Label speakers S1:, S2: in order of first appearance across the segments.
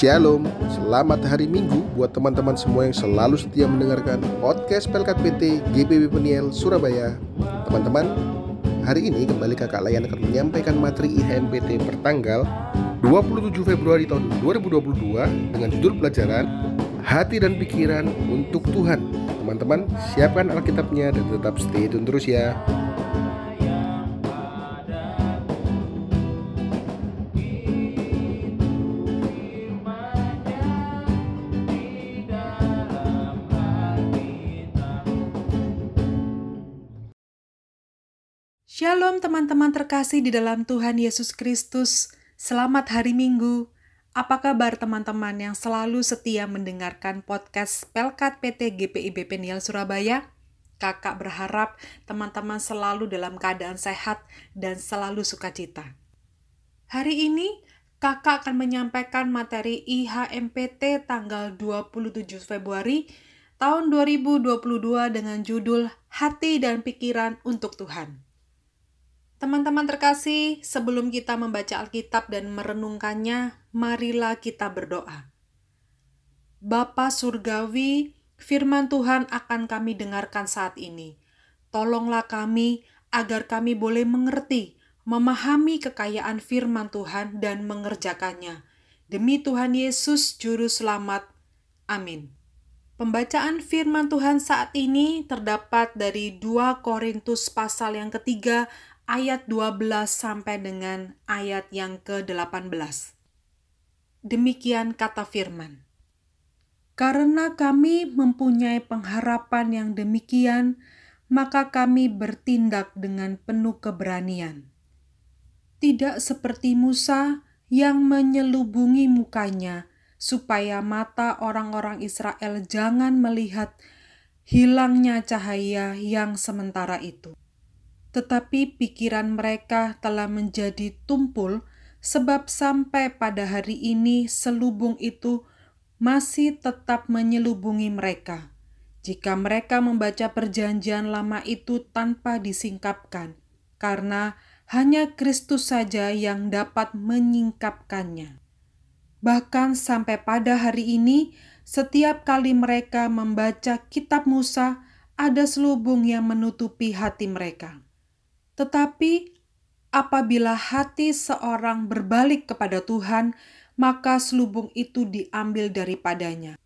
S1: Shalom, selamat hari Minggu buat teman-teman semua yang selalu setia mendengarkan podcast Pelkat PT GPB Peniel Surabaya. Teman-teman, hari ini kembali kakak Layan akan menyampaikan materi IHMPT pertanggal 27 Februari tahun 2022 dengan judul pelajaran Hati dan Pikiran untuk Tuhan. Teman-teman, siapkan Alkitabnya dan tetap stay tune terus ya.
S2: Shalom teman-teman terkasih di dalam Tuhan Yesus Kristus. Selamat hari Minggu. Apa kabar teman-teman yang selalu setia mendengarkan podcast Pelkat PT GPIB Peniel Surabaya? Kakak berharap teman-teman selalu dalam keadaan sehat dan selalu sukacita. Hari ini kakak akan menyampaikan materi IHMPT tanggal 27 Februari tahun 2022 dengan judul Hati dan Pikiran untuk Tuhan. Teman-teman terkasih, sebelum kita membaca Alkitab dan merenungkannya, marilah kita berdoa. Bapa Surgawi, firman Tuhan akan kami dengarkan saat ini. Tolonglah kami agar kami boleh mengerti, memahami kekayaan firman Tuhan dan mengerjakannya. Demi Tuhan Yesus Juru Selamat. Amin. Pembacaan firman Tuhan saat ini terdapat dari 2 Korintus pasal yang ketiga ayat 12 sampai dengan ayat yang ke-18. Demikian kata firman. Karena kami mempunyai pengharapan yang demikian, maka kami bertindak dengan penuh keberanian. Tidak seperti Musa yang menyelubungi mukanya, supaya mata orang-orang Israel jangan melihat hilangnya cahaya yang sementara itu tetapi pikiran mereka telah menjadi tumpul, sebab sampai pada hari ini selubung itu masih tetap menyelubungi mereka. Jika mereka membaca Perjanjian Lama itu tanpa disingkapkan, karena hanya Kristus saja yang dapat menyingkapkannya. Bahkan sampai pada hari ini, setiap kali mereka membaca Kitab Musa, ada selubung yang menutupi hati mereka. Tetapi apabila hati seorang berbalik kepada Tuhan, maka selubung itu diambil daripadanya.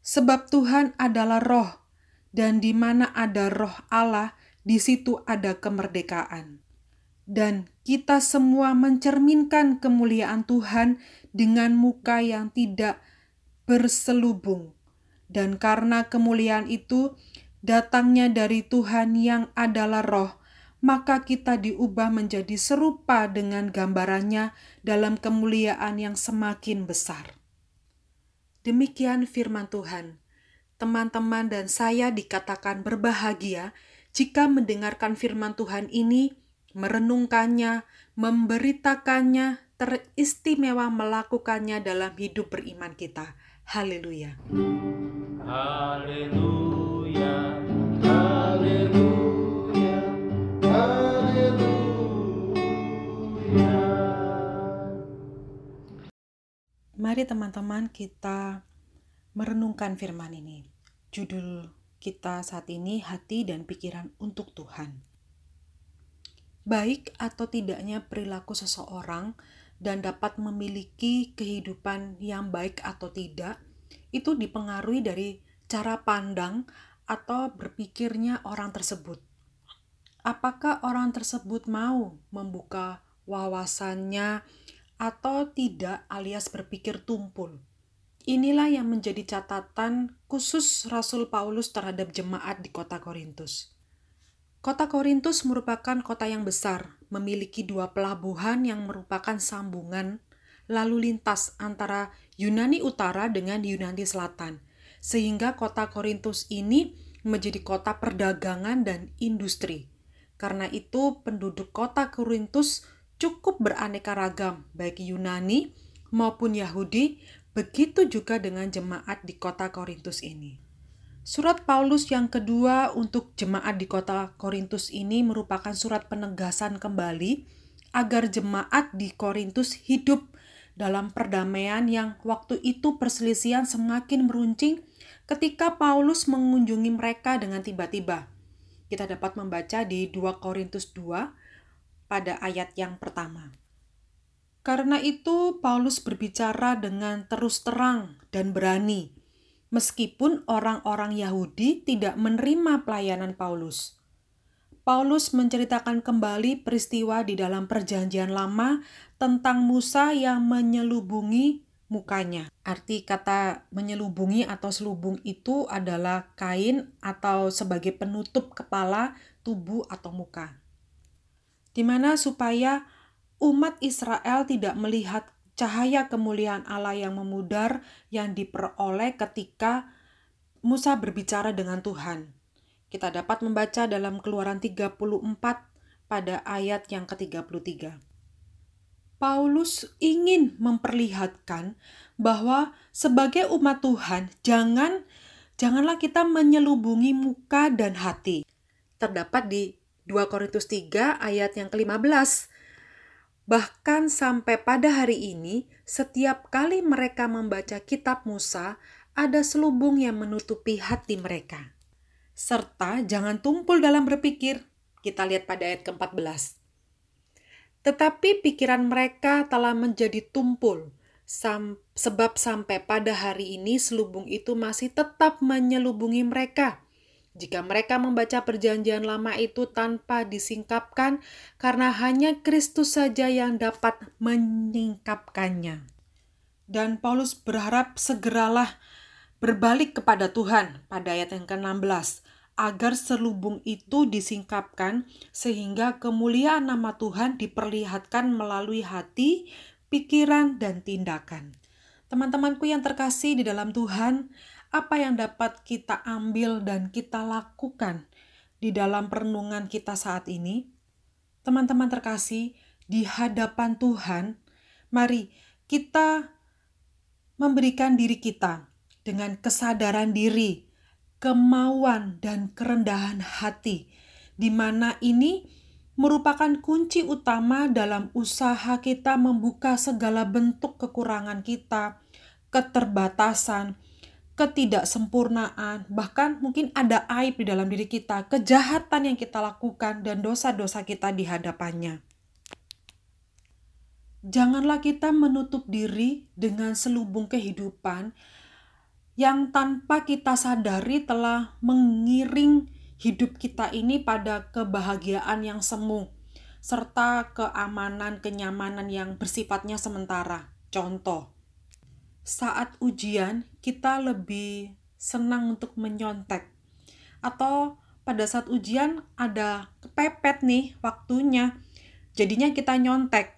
S2: Sebab Tuhan adalah roh, dan di mana ada roh Allah, di situ ada kemerdekaan. Dan kita semua mencerminkan kemuliaan Tuhan dengan muka yang tidak berselubung. Dan karena kemuliaan itu datangnya dari Tuhan yang adalah roh, maka kita diubah menjadi serupa dengan gambarannya dalam kemuliaan yang semakin besar. Demikian firman Tuhan. Teman-teman dan saya dikatakan berbahagia jika mendengarkan firman Tuhan ini, merenungkannya, memberitakannya, teristimewa melakukannya dalam hidup beriman kita. Haleluya. Haleluya. Haleluya. Mari teman-teman kita merenungkan firman ini. Judul kita saat ini hati dan pikiran untuk Tuhan. Baik atau tidaknya perilaku seseorang dan dapat memiliki kehidupan yang baik atau tidak itu dipengaruhi dari cara pandang atau berpikirnya orang tersebut. Apakah orang tersebut mau membuka wawasannya atau tidak alias berpikir tumpul. Inilah yang menjadi catatan khusus Rasul Paulus terhadap jemaat di kota Korintus. Kota Korintus merupakan kota yang besar, memiliki dua pelabuhan yang merupakan sambungan lalu lintas antara Yunani Utara dengan Yunani Selatan, sehingga kota Korintus ini menjadi kota perdagangan dan industri. Karena itu, penduduk kota Korintus cukup beraneka ragam, baik Yunani maupun Yahudi, begitu juga dengan jemaat di kota Korintus ini. Surat Paulus yang kedua untuk jemaat di kota Korintus ini merupakan surat penegasan kembali agar jemaat di Korintus hidup dalam perdamaian yang waktu itu perselisihan semakin meruncing ketika Paulus mengunjungi mereka dengan tiba-tiba. Kita dapat membaca di 2 Korintus 2 pada ayat yang pertama. Karena itu Paulus berbicara dengan terus terang dan berani, meskipun orang-orang Yahudi tidak menerima pelayanan Paulus. Paulus menceritakan kembali peristiwa di dalam Perjanjian Lama tentang Musa yang menyelubungi mukanya. Arti kata menyelubungi atau selubung itu adalah kain atau sebagai penutup kepala, tubuh, atau muka. Di mana supaya umat Israel tidak melihat cahaya kemuliaan Allah yang memudar yang diperoleh ketika Musa berbicara dengan Tuhan. Kita dapat membaca dalam Keluaran 34 pada ayat yang ke-33. Paulus ingin memperlihatkan bahwa sebagai umat Tuhan jangan janganlah kita menyelubungi muka dan hati. Terdapat di 2 Korintus 3 ayat yang ke-15. Bahkan sampai pada hari ini, setiap kali mereka membaca kitab Musa, ada selubung yang menutupi hati mereka. Serta jangan tumpul dalam berpikir. Kita lihat pada ayat ke-14 tetapi pikiran mereka telah menjadi tumpul, sam sebab sampai pada hari ini selubung itu masih tetap menyelubungi mereka. Jika mereka membaca perjanjian lama itu tanpa disingkapkan, karena hanya Kristus saja yang dapat menyingkapkannya. Dan Paulus berharap segeralah berbalik kepada Tuhan pada ayat yang ke-16 agar selubung itu disingkapkan sehingga kemuliaan nama Tuhan diperlihatkan melalui hati, pikiran, dan tindakan. Teman-temanku yang terkasih di dalam Tuhan, apa yang dapat kita ambil dan kita lakukan di dalam perenungan kita saat ini? Teman-teman terkasih, di hadapan Tuhan, mari kita memberikan diri kita dengan kesadaran diri kemauan dan kerendahan hati, di mana ini merupakan kunci utama dalam usaha kita membuka segala bentuk kekurangan kita, keterbatasan, ketidaksempurnaan, bahkan mungkin ada aib di dalam diri kita, kejahatan yang kita lakukan, dan dosa-dosa kita di hadapannya. Janganlah kita menutup diri dengan selubung kehidupan yang tanpa kita sadari telah mengiring hidup kita ini pada kebahagiaan yang semu serta keamanan kenyamanan yang bersifatnya sementara. Contoh, saat ujian kita lebih senang untuk menyontek atau pada saat ujian ada kepepet nih waktunya jadinya kita nyontek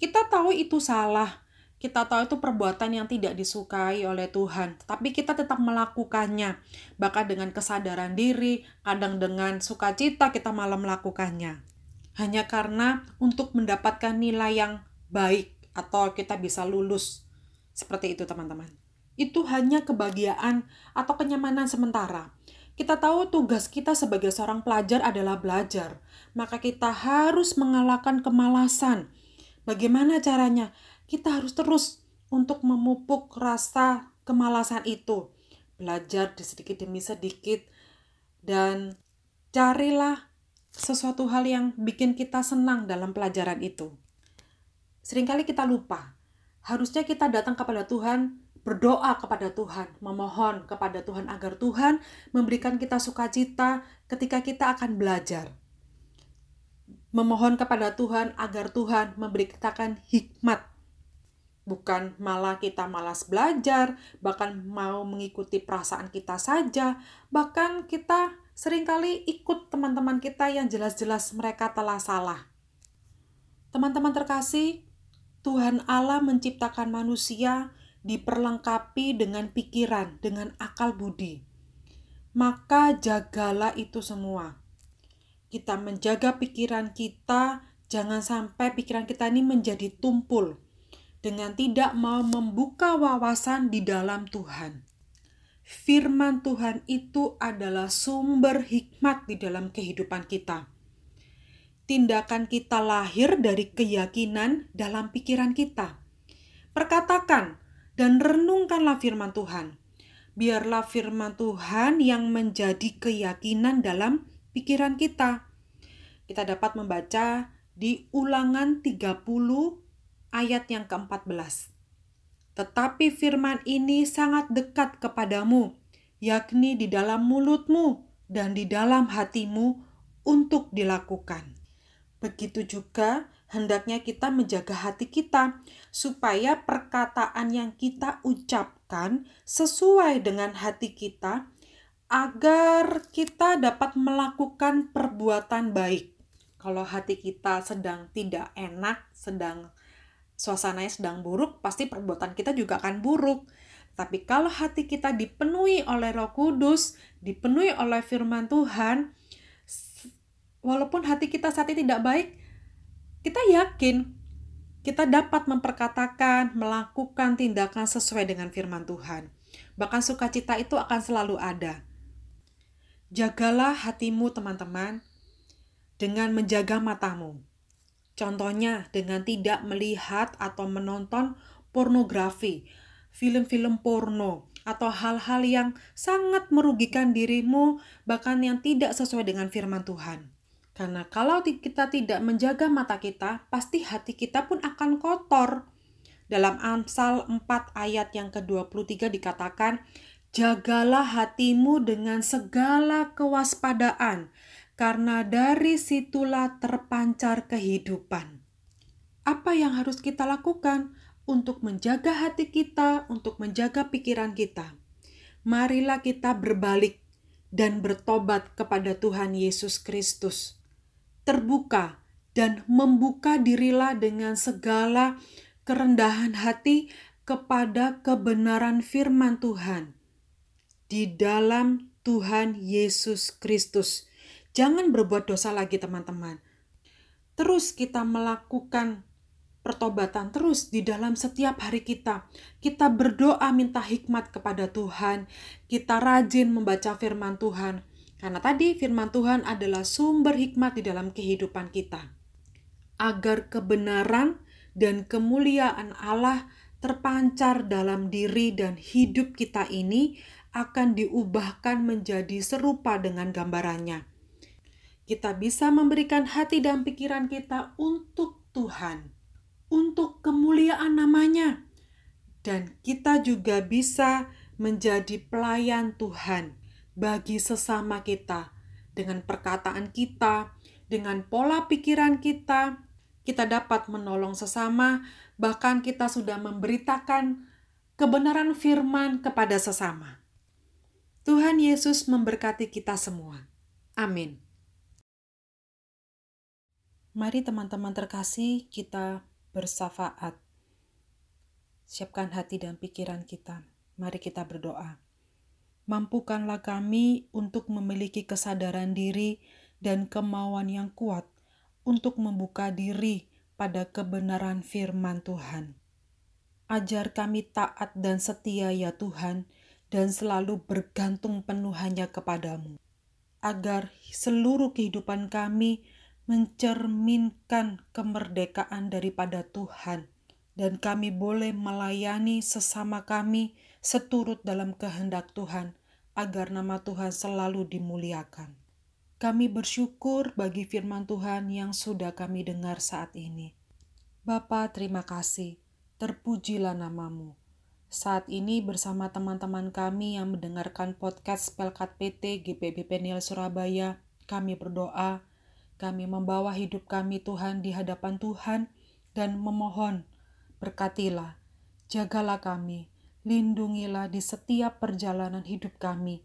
S2: kita tahu itu salah kita tahu itu perbuatan yang tidak disukai oleh Tuhan, tapi kita tetap melakukannya, bahkan dengan kesadaran diri, kadang dengan sukacita kita malah melakukannya. Hanya karena untuk mendapatkan nilai yang baik atau kita bisa lulus. Seperti itu teman-teman. Itu hanya kebahagiaan atau kenyamanan sementara. Kita tahu tugas kita sebagai seorang pelajar adalah belajar, maka kita harus mengalahkan kemalasan. Bagaimana caranya? Kita harus terus untuk memupuk rasa kemalasan itu. Belajar di sedikit demi sedikit dan carilah sesuatu hal yang bikin kita senang dalam pelajaran itu. Seringkali kita lupa, harusnya kita datang kepada Tuhan, berdoa kepada Tuhan, memohon kepada Tuhan agar Tuhan memberikan kita sukacita ketika kita akan belajar. Memohon kepada Tuhan agar Tuhan memberikan hikmat bukan malah kita malas belajar, bahkan mau mengikuti perasaan kita saja, bahkan kita sering kali ikut teman-teman kita yang jelas-jelas mereka telah salah. Teman-teman terkasih, Tuhan Allah menciptakan manusia diperlengkapi dengan pikiran, dengan akal budi. Maka jagalah itu semua. Kita menjaga pikiran kita, jangan sampai pikiran kita ini menjadi tumpul, dengan tidak mau membuka wawasan di dalam Tuhan. Firman Tuhan itu adalah sumber hikmat di dalam kehidupan kita. Tindakan kita lahir dari keyakinan dalam pikiran kita. Perkatakan dan renungkanlah firman Tuhan. Biarlah firman Tuhan yang menjadi keyakinan dalam pikiran kita. Kita dapat membaca di ulangan 30 ayat yang ke-14. Tetapi firman ini sangat dekat kepadamu, yakni di dalam mulutmu dan di dalam hatimu untuk dilakukan. Begitu juga hendaknya kita menjaga hati kita supaya perkataan yang kita ucapkan sesuai dengan hati kita agar kita dapat melakukan perbuatan baik. Kalau hati kita sedang tidak enak, sedang suasananya sedang buruk, pasti perbuatan kita juga akan buruk. Tapi kalau hati kita dipenuhi oleh Roh Kudus, dipenuhi oleh firman Tuhan, walaupun hati kita saat ini tidak baik, kita yakin kita dapat memperkatakan, melakukan tindakan sesuai dengan firman Tuhan. Bahkan sukacita itu akan selalu ada. Jagalah hatimu, teman-teman, dengan menjaga matamu. Contohnya dengan tidak melihat atau menonton pornografi, film-film porno, atau hal-hal yang sangat merugikan dirimu, bahkan yang tidak sesuai dengan firman Tuhan. Karena kalau kita tidak menjaga mata kita, pasti hati kita pun akan kotor. Dalam Amsal 4 ayat yang ke-23 dikatakan, Jagalah hatimu dengan segala kewaspadaan, karena dari situlah terpancar kehidupan. Apa yang harus kita lakukan untuk menjaga hati kita, untuk menjaga pikiran kita? Marilah kita berbalik dan bertobat kepada Tuhan Yesus Kristus terbuka dan membuka dirilah dengan segala kerendahan hati kepada kebenaran firman Tuhan di dalam Tuhan Yesus Kristus. Jangan berbuat dosa lagi, teman-teman. Terus kita melakukan pertobatan terus di dalam setiap hari kita. Kita berdoa minta hikmat kepada Tuhan, kita rajin membaca firman Tuhan, karena tadi firman Tuhan adalah sumber hikmat di dalam kehidupan kita. Agar kebenaran dan kemuliaan Allah terpancar dalam diri dan hidup kita ini akan diubahkan menjadi serupa dengan gambarannya. Kita bisa memberikan hati dan pikiran kita untuk Tuhan, untuk kemuliaan namanya, dan kita juga bisa menjadi pelayan Tuhan bagi sesama kita dengan perkataan kita, dengan pola pikiran kita, kita dapat menolong sesama, bahkan kita sudah memberitakan kebenaran firman kepada sesama. Tuhan Yesus memberkati kita semua. Amin. Mari teman-teman terkasih, kita bersafaat. Siapkan hati dan pikiran kita. Mari kita berdoa. Mampukanlah kami untuk memiliki kesadaran diri dan kemauan yang kuat untuk membuka diri pada kebenaran firman Tuhan. Ajar kami taat dan setia ya Tuhan, dan selalu bergantung penuh hanya kepadamu, agar seluruh kehidupan kami mencerminkan kemerdekaan daripada Tuhan, dan kami boleh melayani sesama kami seturut dalam kehendak Tuhan, agar nama Tuhan selalu dimuliakan. Kami bersyukur bagi firman Tuhan yang sudah kami dengar saat ini. Bapa, terima kasih. Terpujilah namamu. Saat ini bersama teman-teman kami yang mendengarkan podcast Pelkat PT GPB Penil Surabaya, kami berdoa, kami membawa hidup kami Tuhan di hadapan Tuhan dan memohon, berkatilah, jagalah kami, lindungilah di setiap perjalanan hidup kami.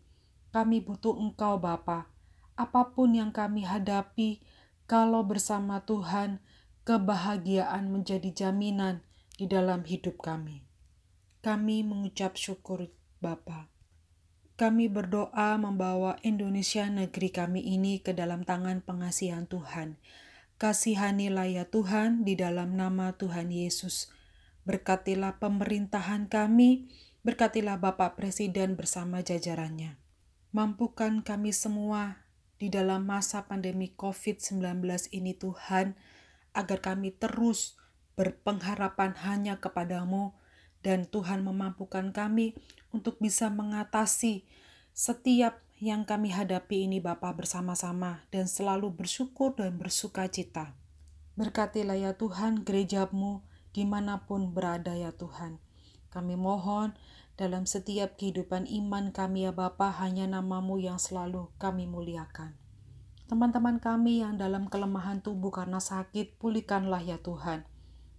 S2: Kami butuh Engkau Bapa. Apa pun yang kami hadapi, kalau bersama Tuhan, kebahagiaan menjadi jaminan di dalam hidup kami. Kami mengucap syukur Bapa. Kami berdoa membawa Indonesia negeri kami ini ke dalam tangan pengasihan Tuhan. Kasihanilah ya Tuhan di dalam nama Tuhan Yesus Berkatilah pemerintahan kami, berkatilah Bapak Presiden bersama jajarannya. Mampukan kami semua di dalam masa pandemi COVID-19 ini Tuhan, agar kami terus berpengharapan hanya kepadamu, dan Tuhan memampukan kami untuk bisa mengatasi setiap yang kami hadapi ini Bapa bersama-sama dan selalu bersyukur dan bersuka cita. Berkatilah ya Tuhan gerejamu di mana pun berada ya Tuhan. Kami mohon dalam setiap kehidupan iman kami ya Bapa hanya namamu yang selalu kami muliakan. Teman-teman kami yang dalam kelemahan tubuh karena sakit, pulihkanlah ya Tuhan.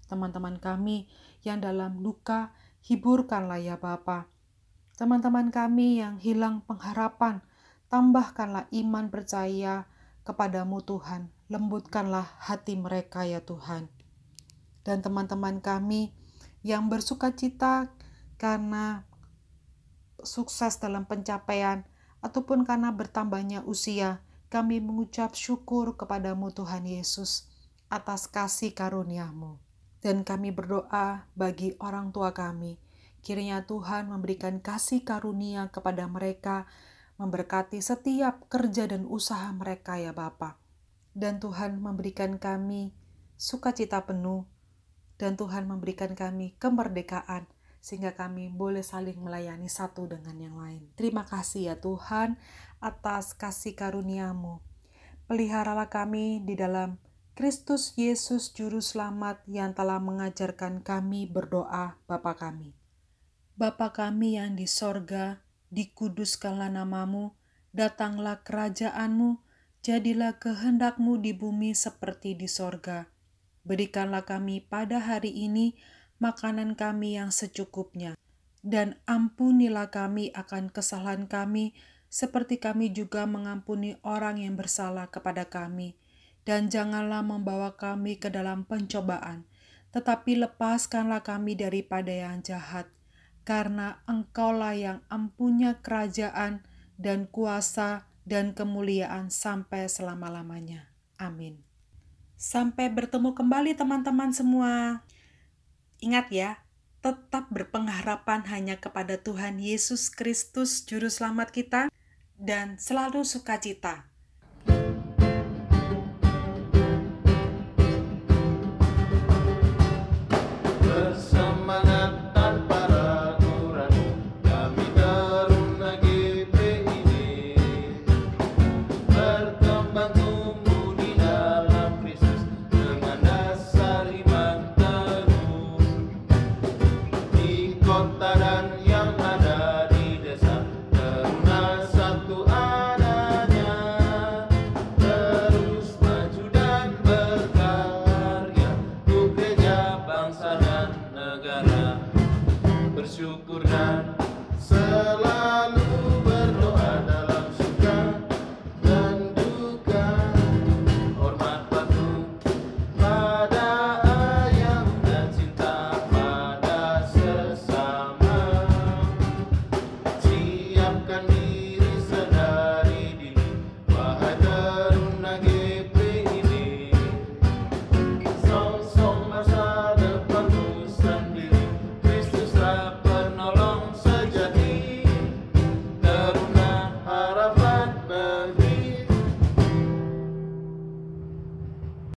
S2: Teman-teman kami yang dalam luka, hiburkanlah ya Bapa. Teman-teman kami yang hilang pengharapan, tambahkanlah iman percaya kepadamu Tuhan. Lembutkanlah hati mereka ya Tuhan. Dan teman-teman kami yang bersuka cita karena sukses dalam pencapaian ataupun karena bertambahnya usia, kami mengucap syukur kepadamu Tuhan Yesus atas kasih karuniamu. Dan kami berdoa bagi orang tua kami, kiranya Tuhan memberikan kasih karunia kepada mereka memberkati setiap kerja dan usaha mereka ya Bapa. Dan Tuhan memberikan kami sukacita penuh dan Tuhan memberikan kami kemerdekaan sehingga kami boleh saling melayani satu dengan yang lain. Terima kasih ya Tuhan atas kasih karuniamu. Peliharalah kami di dalam Kristus Yesus Juru Selamat yang telah mengajarkan kami berdoa Bapa kami. Bapa kami yang di sorga, dikuduskanlah namamu, datanglah kerajaanmu, jadilah kehendakmu di bumi seperti di sorga. Berikanlah kami pada hari ini makanan kami yang secukupnya, dan ampunilah kami akan kesalahan kami, seperti kami juga mengampuni orang yang bersalah kepada kami. Dan janganlah membawa kami ke dalam pencobaan, tetapi lepaskanlah kami daripada yang jahat karena Engkaulah yang empunya kerajaan dan kuasa dan kemuliaan sampai selama-lamanya. Amin. Sampai bertemu kembali teman-teman semua. Ingat ya, tetap berpengharapan hanya kepada Tuhan Yesus Kristus Juru Selamat kita dan selalu sukacita